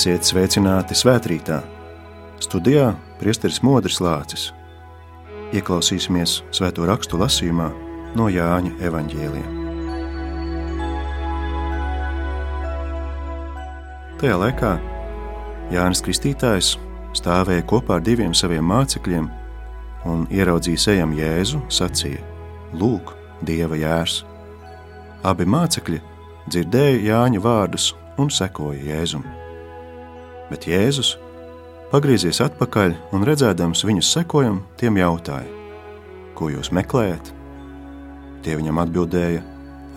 Esiet sveicināti svētkrītā. Studijā Priesteris Modris Lācis. Ieklausīsimies svēto rakstu lasījumā no Jāņa evaņģēliem. Tajā laikā Jānis Kristītājs stāvēja kopā ar diviem saviem mācekļiem un ieraudzīja ejam Jēzu, sacīja: Lūk, Dieva jērs! Abi mācekļi dzirdēja Jāņa vārdus un sekoja Jēzum. Bet Jēzus pagriezies atpakaļ un redzēdams viņus sekojam, tiem jautāja: Ko jūs meklējat? Tie viņam atbildēja: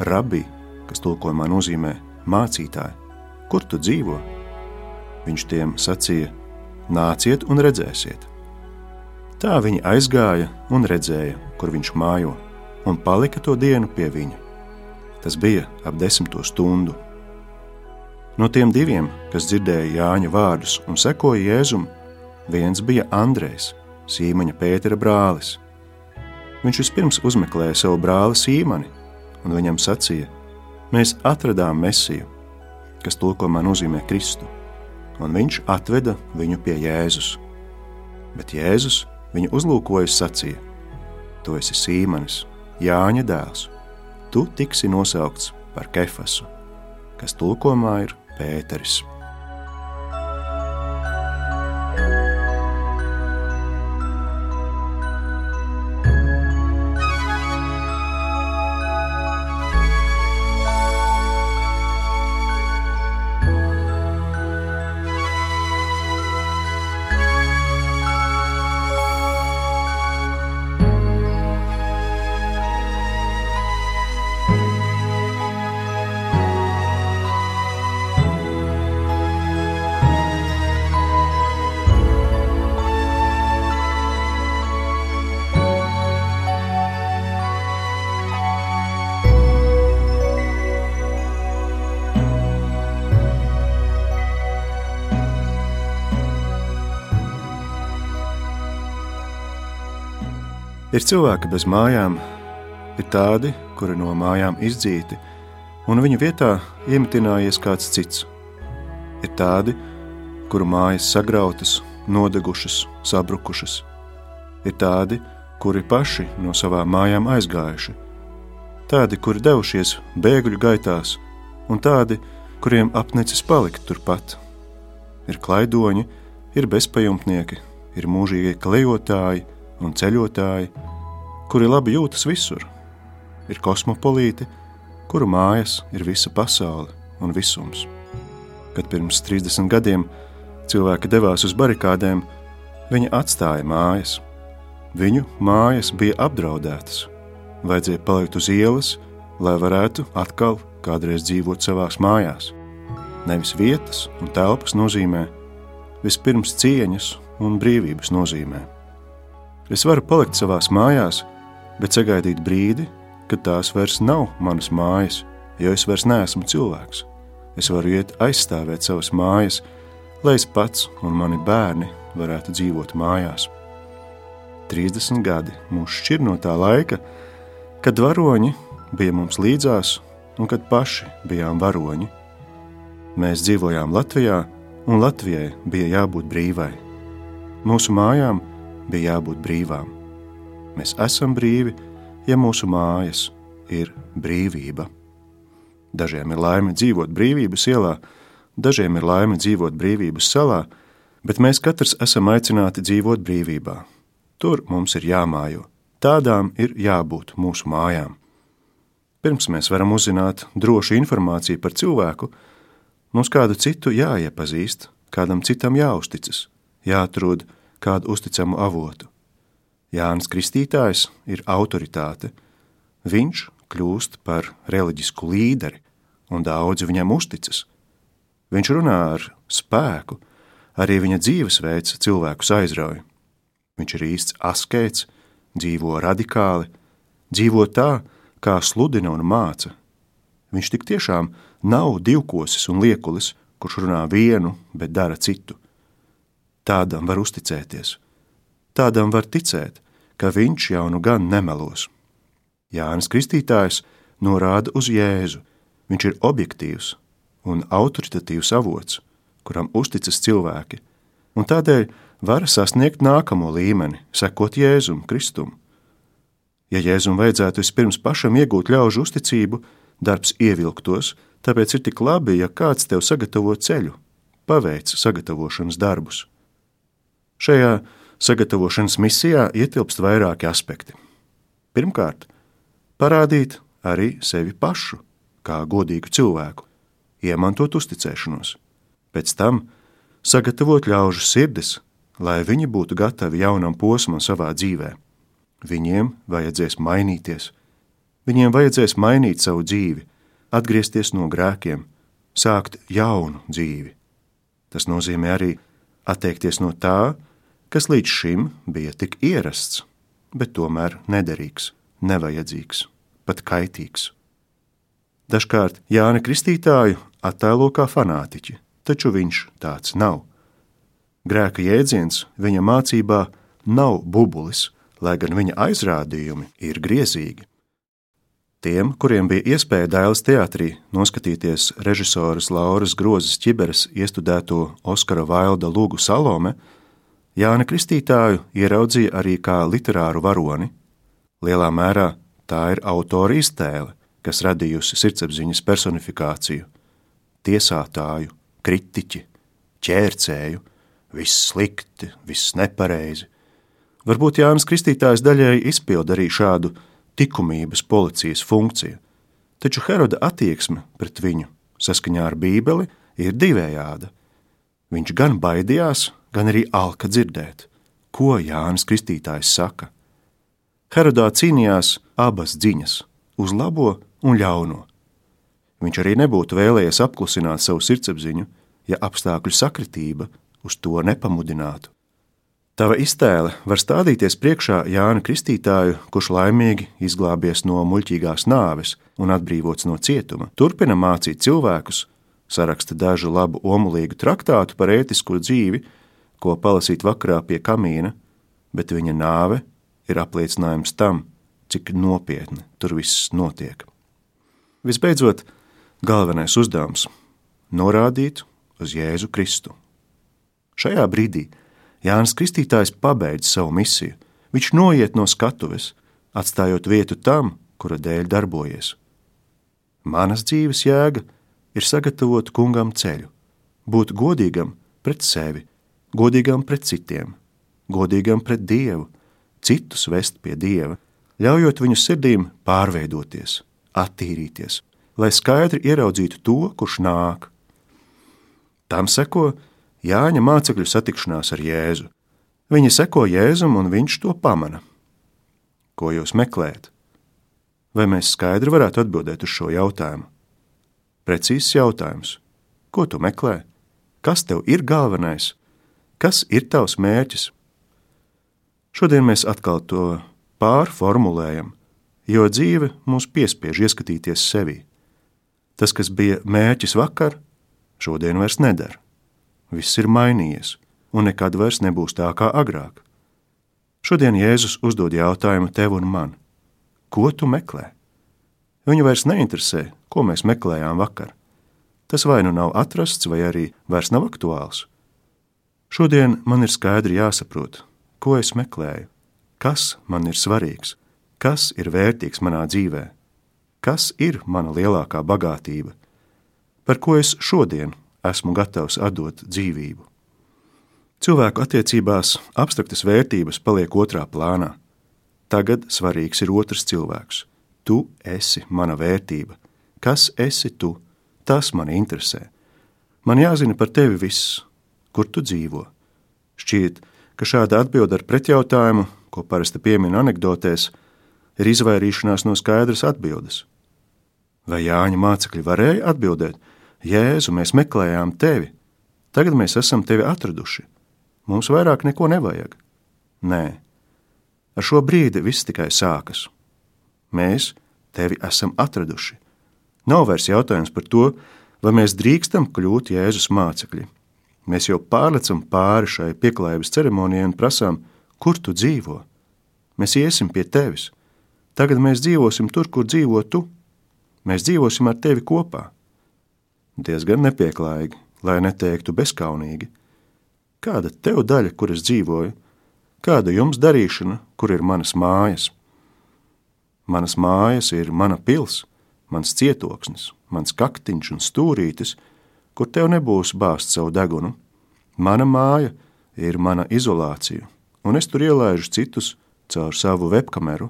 Rabbi, kas tulkojumā nozīmē mācītāji, kur tu dzīvo? Viņš tiem sacīja: Nāciet un redzēsiet. Tā viņi aizgāja un redzēja, kur viņš mājo, un palika to dienu pie viņa. Tas bija ap desmito stundu. No tiem diviem, kas dzirdēja Jāņa vārdus un sekoja Jēzum, viens bija Andrejs, Sīmaņa Pētera brālis. Viņš vispirms uzmeklēja savu brāli Sīmani, un viņam sacīja: Mēs atradām Mesiju, kas tulkojumā nozīmē Kristu, un viņš atveda viņu pie Jēzus. Bet Jēzus viņu uzlūkojas sacīja: Tu esi Sīmanis, Jāņa dēls, tu tiksi nosaukts par Kefasu, kas tulkojumā ir Pēteris. Ir cilvēki bez mājām, ir tādi, kuri no mājām izdzīti, un viņu vietā iemitinājies kāds cits. Ir tādi, kuru mājas sagrautas, nodegušas, sabrukušas. Ir tādi, kuri paši no savām mājām aizgājuši, tādi, kuri devušies bēgļu gaitās, un tādi, kuriem apnicis palikt turpat. Ir klaidoņi, ir bezpajumtnieki, ir mūžīgie klejotāji, un ceļotāji, kuri labi jūtas visur. Ir kosmopolīti, kuru mājas ir visa pasaule un visums. Kad pirms 30 gadiem cilvēki devās uz barikādēm, viņi atstāja mājas. Viņu mājas bija apdraudētas. Vajadzēja palikt uz ielas, lai varētu atkal kādreiz dzīvot savās mājās. Nevis vietas un telpas nozīmē, vispirms cieņas un brīvības nozīmē. Es varu palikt savās mājās, bet sagaidīt brīdi, kad tās vairs nav manas mājas, jo es vairs neesmu cilvēks. Es varu iet aizstāvēt savas mājas, lai es pats un mani bērni varētu dzīvot mājās. 30 gadi mūs šķir no tā laika, kad varoņi bija mums līdzās un kad paši bijām varoņi. Mēs dzīvojām Latvijā, un Latvijai bija jābūt brīvai. Mūsu mājām bija jābūt brīvām. Mēs esam brīvi, ja mūsu mājas ir brīvība. Dažiem ir laime dzīvot brīvības ielā, dažiem ir laime dzīvot brīvības salā, bet mēs katrs esam aicināti dzīvot brīvībā. Tur mums ir jāmājo, tādām ir jābūt mūsu mājām. Pirms mēs varam uzzināt drošu informāciju par cilvēku, mums kādu citu jāiepazīst, kādam citam jāuzticas, jāatrod kādu uzticamu avotu. Jānis Kristītājs ir autoritāte. Viņš kļūst par reliģisku līderi, un daudzi viņam uzticas. Viņš runā ar spēku, arī viņa dzīvesveids cilvēkus aizrauj. Viņš ir īsts askets, dzīvo radikāli, dzīvo tā, kā sludina un māca. Viņš tik tiešām nav divkosis un liekulis, kurš runā vienu, bet dara citu. Tādam var uzticēties. Tādam var ticēt, ka viņš jau nu gan nemelos. Jānis Kristītājs norāda uz Jēzu. Viņš ir objektīvs un autoritatīvs avots, kuram uzticas cilvēki, un tādēļ var sasniegt nākamo līmeni, sekot Jēzum Kristum. Ja Jēzum vajadzētu vispirms pašam iegūt ļaužu uzticību, darbs ievilktos, tāpēc ir tik labi, ja kāds tev sagatavo ceļu, paveic sagatavošanas darbus. Šajā sagatavošanas misijā ietilpst vairāki aspekti. Pirmkārt, parādīt arī sevi pašu, kā godīgu cilvēku, iemantot uzticēšanos, pēc tam sagatavot ļaužu sirdis, lai viņi būtu gatavi jaunam posmam savā dzīvē. Viņiem vajadzēs mainīties, viņiem vajadzēs mainīt savu dzīvi, atgriezties no grēkiem, sākt jaunu dzīvi. Tas nozīmē arī atteikties no tā, kas līdz šim bija tik ierasts, bet tomēr nederīgs, nevajadzīgs, pat kaitīgs. Dažkārt Jāni Kristītāju attēlo kā fanātiķi, taču viņš tāds nav. Grēka jēdziens viņa mācībā nav bubulis, lai gan viņa aizrādījumi ir griezīgi. Tiem, kuriem bija iespēja dēls teātrī noskatīties režisoras Lauras Grozes ķiberes iestudēto Oskara Vailda lūgu Salome, Jāna Kristītāju ieraudzīja arī kā literāru varoni. Lielā mērā tā ir autora iztēle, kas radījusi sirdsapziņas personifikāciju, tiesātāju, kritiķi, ķērcēju, viss slikti, viss nepareizi. Varbūt Jānis Kristītājs daļēji izpilda arī šādu likumības policijas funkciju, taču Heroda attieksme pret viņu saskaņā ar Bībeli ir divējāda. Viņš gan baidījās, gan arī alka dzirdēt, ko Jānis Kristītājs saka. Herodā cīnījās abas dziņas, uz labo un ļauno. Viņš arī nebūtu vēlējies apklusināt savu sirdsapziņu, ja apstākļu sakritība uz to nepamudinātu. Tava iztēle var stādīties priekšā Jānu Kristītāju, kurš laimīgi izglābies no muļķīgās nāves un atbrīvots no cietuma, turpina mācīt cilvēkus, saraksta dažu labu omulīgu traktātu par ētisko dzīvi, ko palasīt vakarā pie kamīna, bet viņa nāve ir apliecinājums tam, cik nopietni tur viss notiek. Visbeidzot, galvenais uzdevums - norādīt uz Jēzu Kristu. Šajā brīdī Jānis Kristītājs pabeidz savu misiju. Viņš noiet no skatuves, atstājot vietu tam, kura dēļ darbojies. Manas dzīves jēga ir sagatavot kungam ceļu, būt godīgam pret sevi, godīgam pret citiem, godīgam pret Dievu, citus vest pie Dieva, ļaujot viņu sirdīm pārveidoties attīrīties, lai skaidri ieraudzītu to, kurš nāk. Tam seko Jāņa mācekļu satikšanās ar Jēzu. Viņi seko Jēzum, un viņš to pamana. Ko jūs meklējat? Vai mēs skaidri varētu atbildēt uz šo jautājumu? Precīzs jautājums. Ko tu meklē? Kas tev ir galvenais? Kas ir tavs mērķis? Šodien mēs atkal to pārformulējam – jo dzīve mūs piespiež ieskatīties sevi. Tas, kas bija mērķis vakar, šodien vairs nedara. Viss ir mainījies, un nekad vairs nebūs tā kā agrāk. Šodien Jēzus uzdod jautājumu tev un man: Ko tu meklē? Viņu vairs neinteresē, ko mēs meklējām vakar. Tas vai nu nav atrasts, vai arī vairs nav aktuāls. Šodien man ir skaidri jāsaprot, ko es meklēju, kas man ir svarīgs kas ir vērtīgs manā dzīvē, kas ir mana lielākā bagātība, par ko es šodien esmu gatavs atdot dzīvību. Cilvēku attiecībās abstraktas vērtības paliek otrā plānā. Tagad svarīgs ir otrs cilvēks. Tu esi mana vērtība. Kas esi tu? Tas man interesē. Man jāzina par tevi viss, kur tu dzīvo. Šķiet, ka šāda atbilde ar pretjautājumu, ko parasti piemin anekdotēs, ir izvairīšanās no skaidras atbildes. Vai Jāņa mācekļi varēja atbildēt: Jēzu, mēs meklējām tevi, tagad mēs esam tevi atraduši, mums vairāk neko nevajag? Nē, ar šo brīdi viss tikai sākas. Mēs tevi esam atraduši. Nav vairs jautājums par to, vai mēs drīkstam kļūt Jēzus mācekļi. Mēs jau pārlecam pāri šai pieklājības ceremonijai un prasām, kur tu dzīvo. Mēs iesim pie tevis Tagad mēs dzīvosim tur, kur dzīvo tu. Mēs dzīvosim ar tevi kopā. Diezgan nepieklājīgi, lai neteiktu bezkaunīgi. Kāda tev daļa, kur es dzīvoju, kāda jums darīšana, kur ir manas mājas? Manas mājas ir mana pils, mans cietoksnis, mans kaktiņš un stūrītis, kur tev nebūs bāzt savu degunu. Mana māja ir mana izolācija, un es tur ielaižu citus caur savu webkameru.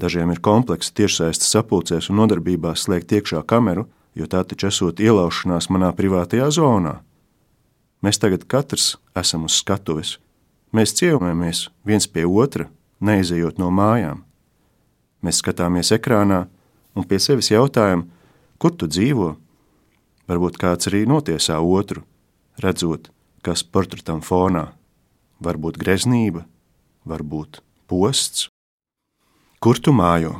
Dažiem ir kompleksi tiešsaistes sapulcēs un nodarbībās slēgt iekšā kameru, jo tā taču esot ielaušanās manā privātajā zonā. Mēs tagad katrs esam uz skatuves. Mēs ciemojamies viens pie otra, neizejot no mājām. Mēs skatāmies ekrānā un pie sevis jautājam, kur tu dzīvo. Varbūt kāds arī notiesā otru, redzot, kas portretam fonā. Varbūt greznība, varbūt posts. Kur tu mājo?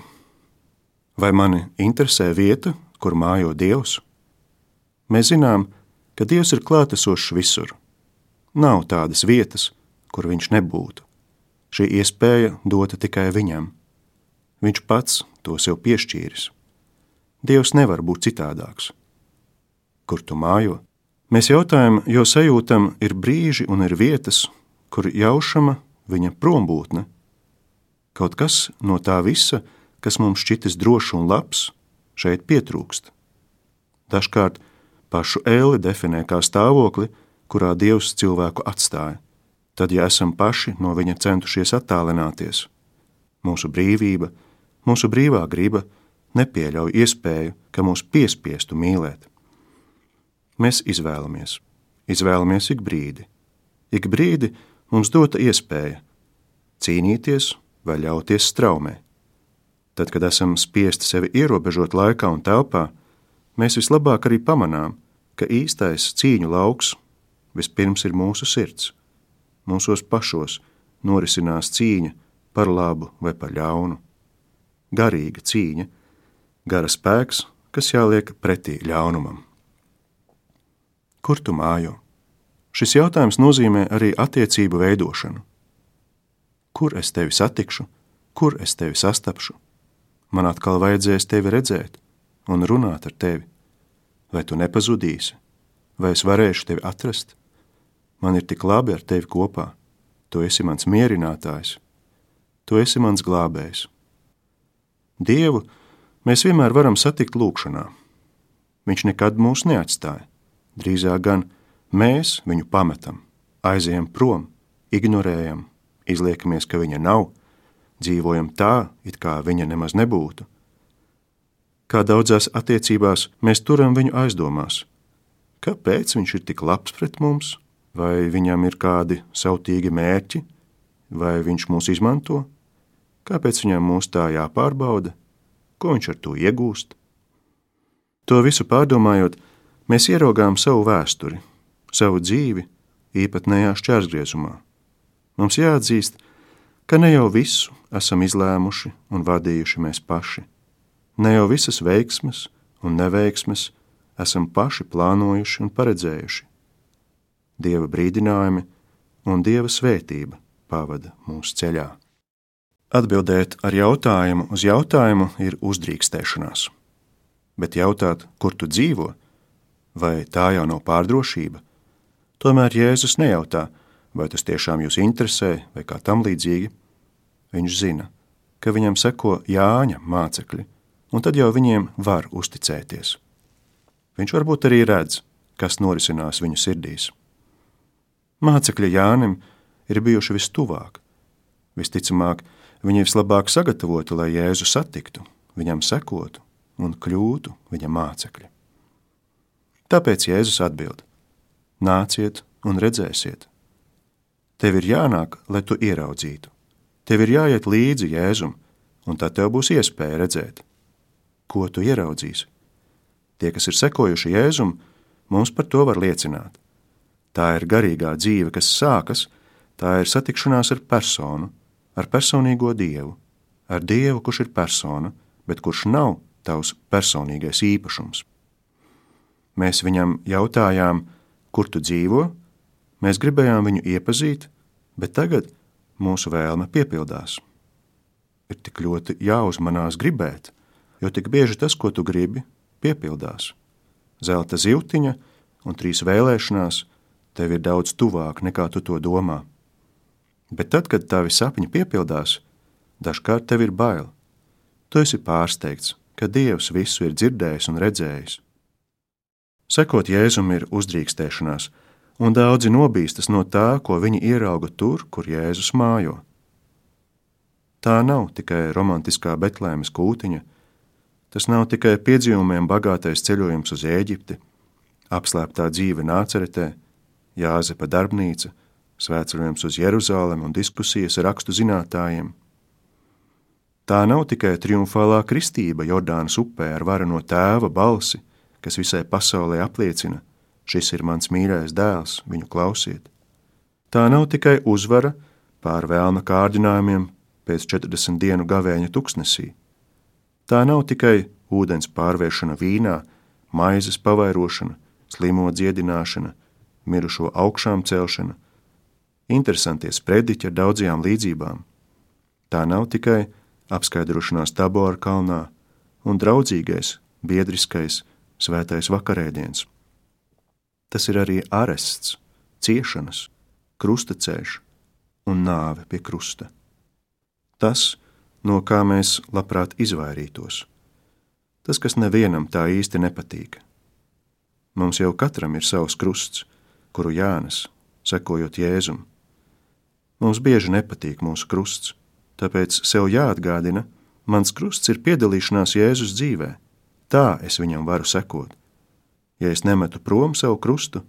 Vai mani interesē vieta, kur mājo Dievs? Mēs zinām, ka Dievs ir klātesošs visur. Nav tādas vietas, kur viņš nebūtu. Šī iespēja dota tikai viņam. Viņš pats to sev piešķīris. Dievs nevar būt citādāks. Kur tu mājo? Mēs jautājam, jo sajūtam, ir brīži un ir vietas, kur jaušama viņa prombūtne. Kaut kas no tā visa, kas mums šķitis drošs un labs, šeit pietrūkst. Dažkārt pašu ēli definē kā stāvokli, kurā Dievs cilvēku atstāja. Tad, ja esam paši no viņa centušies attālināties, mūsu brīvība, mūsu brīvā griba nepieļauj iespēju, ka mūs piespiestu mīlēt. Mēs izvēlamies, izvēlamies ik brīdi. Ik brīdi mums dota iespēja cīnīties vai ļauties straumē. Tad, kad esam spiesti sevi ierobežot laikā un telpā, mēs vislabāk arī pamanām, ka īstais cīņu lauks vispirms ir mūsu sirds. Mūsos pašos norisinās cīņa par labu vai par ļaunu. Garīga cīņa, gara spēks, kas jāliek pretī ļaunumam. Kur tu mājo? Šis jautājums nozīmē arī attiecību veidošanu. Kur es tevi satikšu, kur es tevi sastapšu? man atkal vajadzēs tevi redzēt un runāt ar tevi. Vai tu nepazudīsi, vai es varēšu tevi atrast? Man ir tik labi ar tevi kopā. Tu esi mans mierinātājs, tu esi mans glābējs. Dievu mēs vienmēr varam satikt lūgšanā. Viņš nekad mūs neatstāja. Drīzāk gan mēs viņu pametam, aizejam prom, ignorējam, izliekamies, ka viņa nav dzīvojam tā, it kā viņa nemaz nebūtu. Kā daudzās attiecībās mēs turam viņu aizdomās. Kāpēc viņš ir tik labs pret mums? Vai viņam ir kādi sautīgi mērķi, vai viņš mūs izmanto? Kāpēc viņam mūs tā jāpārbauda? Ko viņš ar to iegūst? To visu pārdomājot, mēs ieraugām savu vēsturi, savu dzīvi īpatnējā šķērsgriezumā. Mums jāatzīst, ka ne jau visu esam izlēmuši un vadījuši mēs paši, ne jau visas veiksmes un neveiksmes esam paši plānojuši un paredzējuši. Dieva brīdinājumi un Dieva svētība pavada mūsu ceļā. Atbildēt ar jautājumu uz jautājumu ir uzdrīkstēšanās, bet jautāt, kur tu dzīvo, vai tā jau nav pārdrošība, tomēr Jēzus nejautā, vai tas tiešām jūs interesē vai kā tam līdzīgi. Viņš zina, ka viņam seko Jāņa mācekļi, un tad jau viņiem var uzticēties. Viņš varbūt arī redz, kas norisinās viņu sirdīs. Mācekļi Jānim ir bijuši vistuvāk. Visticamāk, viņi vislabāk sagatavoti, lai Jēzu satiktu, viņam sekotu un kļūtu viņa mācekļi. Tāpēc Jēzus atbild: Nāciet un redzēsiet! Tev ir jānāk, lai tu ieraudzītu. Tev ir jāiet līdzi Jēzum, un tad tev būs iespēja redzēt, ko tu ieraudzīsi. Tie, kas ir sekojuši Jēzum, mums par to var liecināt. Tā ir garīgā dzīve, kas sākas, tā ir satikšanās ar personu, ar personīgo dievu, ar dievu, kurš ir persona, bet kurš nav tavs personīgais īpašums. Mēs viņam jautājām, kur tu dzīvo, mēs gribējām viņu iepazīt, bet tagad mūsu vēlme piepildās. Ir tik ļoti jāuzmanās gribēt, jo tik bieži tas, ko tu gribi, piepildās. Zelta zīltiņa un trīs vēlēšanās tev ir daudz tuvāk nekā tu to domā. Bet tad, kad tavi sapņi piepildās, dažkārt tev ir bail. Tu esi pārsteigts, ka Dievs visu ir dzirdējis un redzējis. Sekot Jēzum ir uzdrīkstēšanās, un daudzi nobīstas no tā, ko viņi ierauga tur, kur Jēzus mājo. Tā nav tikai romantiskā Betlēmes kūtiņa, tas nav tikai piedzīvumiem bagātais ceļojums uz Ēģipti, apslēptā dzīve Nāceretē, Jāzepa darbnīca, svētceļojums uz Jeruzalem un diskusijas ar rakstu zinātājiem. Tā nav tikai triumfālā kristība Jordānas upē ar varano tēva balsi, kas visai pasaulē apliecina, šis ir mans mīļais dēls, viņu klausiet. Tā nav tikai uzvara pār vēlna kārdinājumiem pēc 40 dienu gavēņa tuksnesī. Tā nav tikai ūdens pārvēršana vīnā, maizes pavairošana, slimo dziedināšana, mirušo augšām celšana, interesantie sprediķi ar daudzajām līdzībām. Tā nav tikai apskaidrošanās Tabora kalnā un draudzīgais, biedriskais, svētais vakarēdiens. Tas ir arī arests, ciešanas, krustaceļš un nāve pie krusta. Tas, no kā mēs labprāt izvairītos, tas, kas nevienam tā īsti nepatīk. Mums jau katram ir savs krusts, kuru jānes, sekojot Jēzum. Mums bieži nepatīk mūsu krusts, tāpēc sev jāatgādina, mans krusts ir piedalīšanās Jēzus dzīvēm Tā es viņam varu sekot. Ja es nemetu prom savu krustu,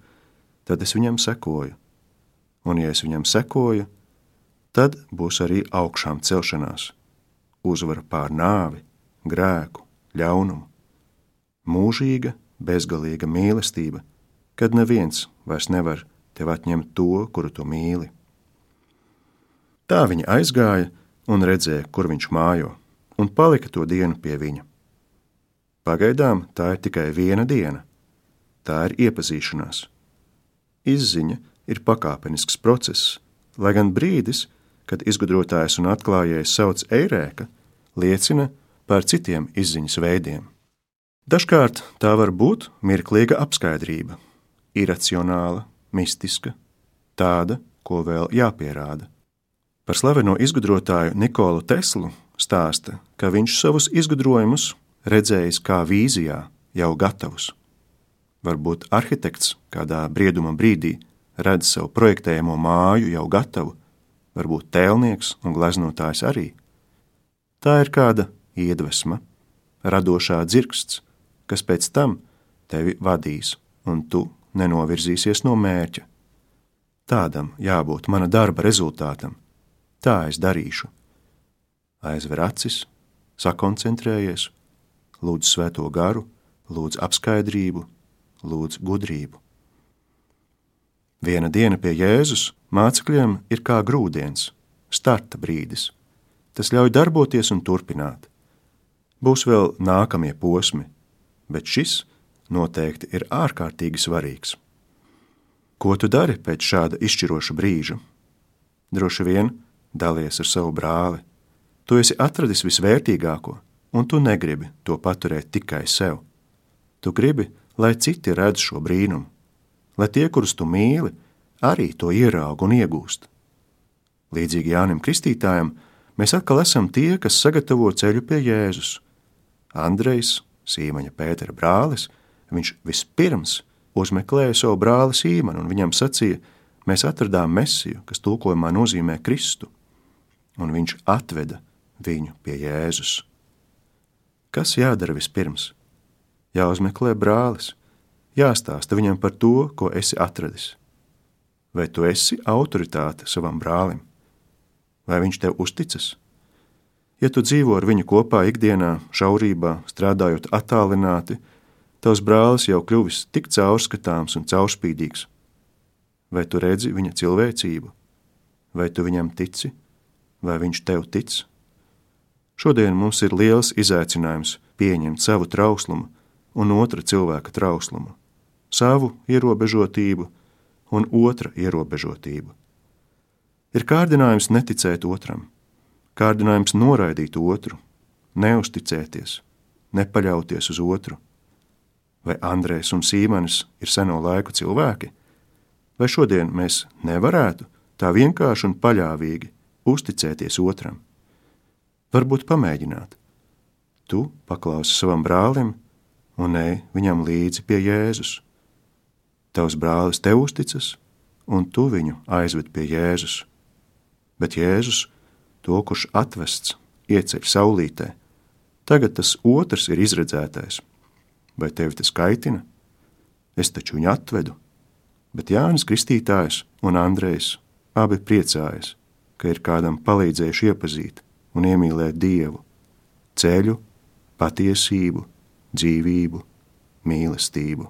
tad es viņam sekoju. Un, ja es viņam sekoju, tad būs arī augšām celšanās, uzvara pār nāvi, grēku, ļaunumu. Mūžīga, bezgalīga mīlestība, kad neviens vairs nevar tev atņemt to, kuru tu mīli. Tā viņa aizgāja un redzēja, kur viņš mājo, un palika to dienu pie viņa. Pagaidām tā ir tikai viena diena. Tā ir iepazīšanās. Izziņa ir pakāpenisks process, lai gan brīdis, kad izgudrotājs un atklājējs sauc eirēka, liecina par citiem izziņas veidiem. Dažkārt tā var būt mirklīga apskaidrība, iracionāla, mistiska, tāda, ko vēl jāpierāda. Par slaveno izgudrotāju Nikolu Teslu stāsta, ka viņš savus izgudrojumus redzējis kā vīzijā jau gatavus. Varbūt arhitekts kādā brieduma brīdī redz savu projektējamo māju jau gatavu, varbūt tēlnieks un gleznotājs arī. Tā ir kāda iedvesma, radošā dzirksts, kas pēc tam tevi vadīs, un tu nenovirzīsies no mērķa. Tādam jābūt mana darba rezultātam. Tā es darīšu. Aizver acis, sakoncentrējies lūdz svēto garu, lūdz apskaidrību, lūdz gudrību. Viena diena pie Jēzus mācekļiem ir kā grūdienis, starta brīdis. Tas ļauj darboties un turpināt. Būs vēl nākamie posmi, bet šis noteikti ir ārkārtīgi svarīgs. Ko tu dari pēc šāda izšķiroša brīža? Droši vien dalies ar savu brāli. Tu esi atradis visvērtīgāko, un tu negribi to paturēt tikai sev. Tu gribi, lai citi redz šo brīnumu, lai tie, kurus tu mīli, arī to ieraug un iegūst. Līdzīgi Jānim Kristītājam, mēs atkal esam tie, kas sagatavo ceļu pie Jēzus. Andrejs, Sīmaņa Pētera brālis, viņš vispirms uzmeklēja savu brāli Sīmanu un viņam sacīja, mēs atradām mesiju, kas tulkojumā nozīmē Kristu, un viņš atveda viņu pie Jēzus. Kas jādara vispirms? Jāuzmeklē brālis, jāstāsta viņam par to, ko esi atradis. Vai tu esi autoritāte savam brālim? Vai viņš tev uzticas? Ja tu dzīvo ar viņu kopā ikdienā, šaurībā, strādājot attālināti, tavs brālis jau kļuvis tik caurskatāms un caurspīdīgs. Vai tu redzi viņa cilvēcību? Vai tu viņam tici? Vai viņš tev tic? Šodien mums ir liels izaicinājums pieņemt savu trauslumu un otra cilvēka trauslumu, savu ierobežotību un otra ierobežotību. Ir kārdinājums neticēt otram, kārdinājums noraidīt otru, neusticēties, nepaļauties uz otru. vai Andrēs un Sīmanis ir seno laiku cilvēki? Vai šodien mēs nevarētu tā vienkārši un paļāvīgi uzticēties otram? Varbūt pamēģināt. Tu paklausi savam brālim un ej viņam līdzi pie Jēzus. Tavs brālis tev uzticas, un tu viņu aizved pie Jēzus. Bet Jēzus, to, kurš atvests, ieceļ saulītē, tagad tas otrs ir izredzētais. Vai tevi tas kaitina? Es taču viņu atvedu. Bet Jānis Kristītājs un Andrejs abi priecājas, ka ir kādam palīdzējuši iepazīt un iemīlēt Dievu, ceļu, patiesību, dzīvību, mīlestību.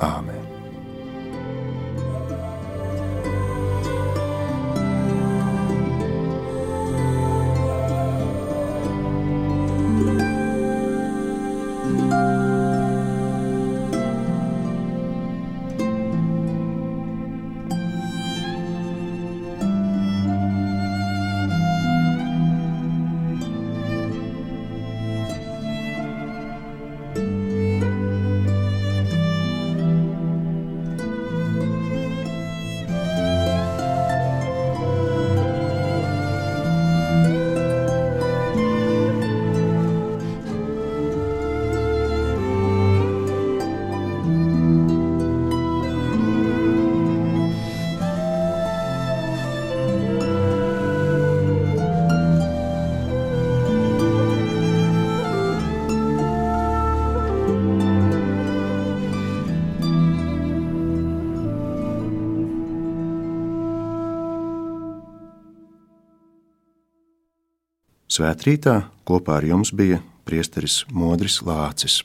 Amen. Svētrītā kopā ar jums bija priesteris Modris Lācis.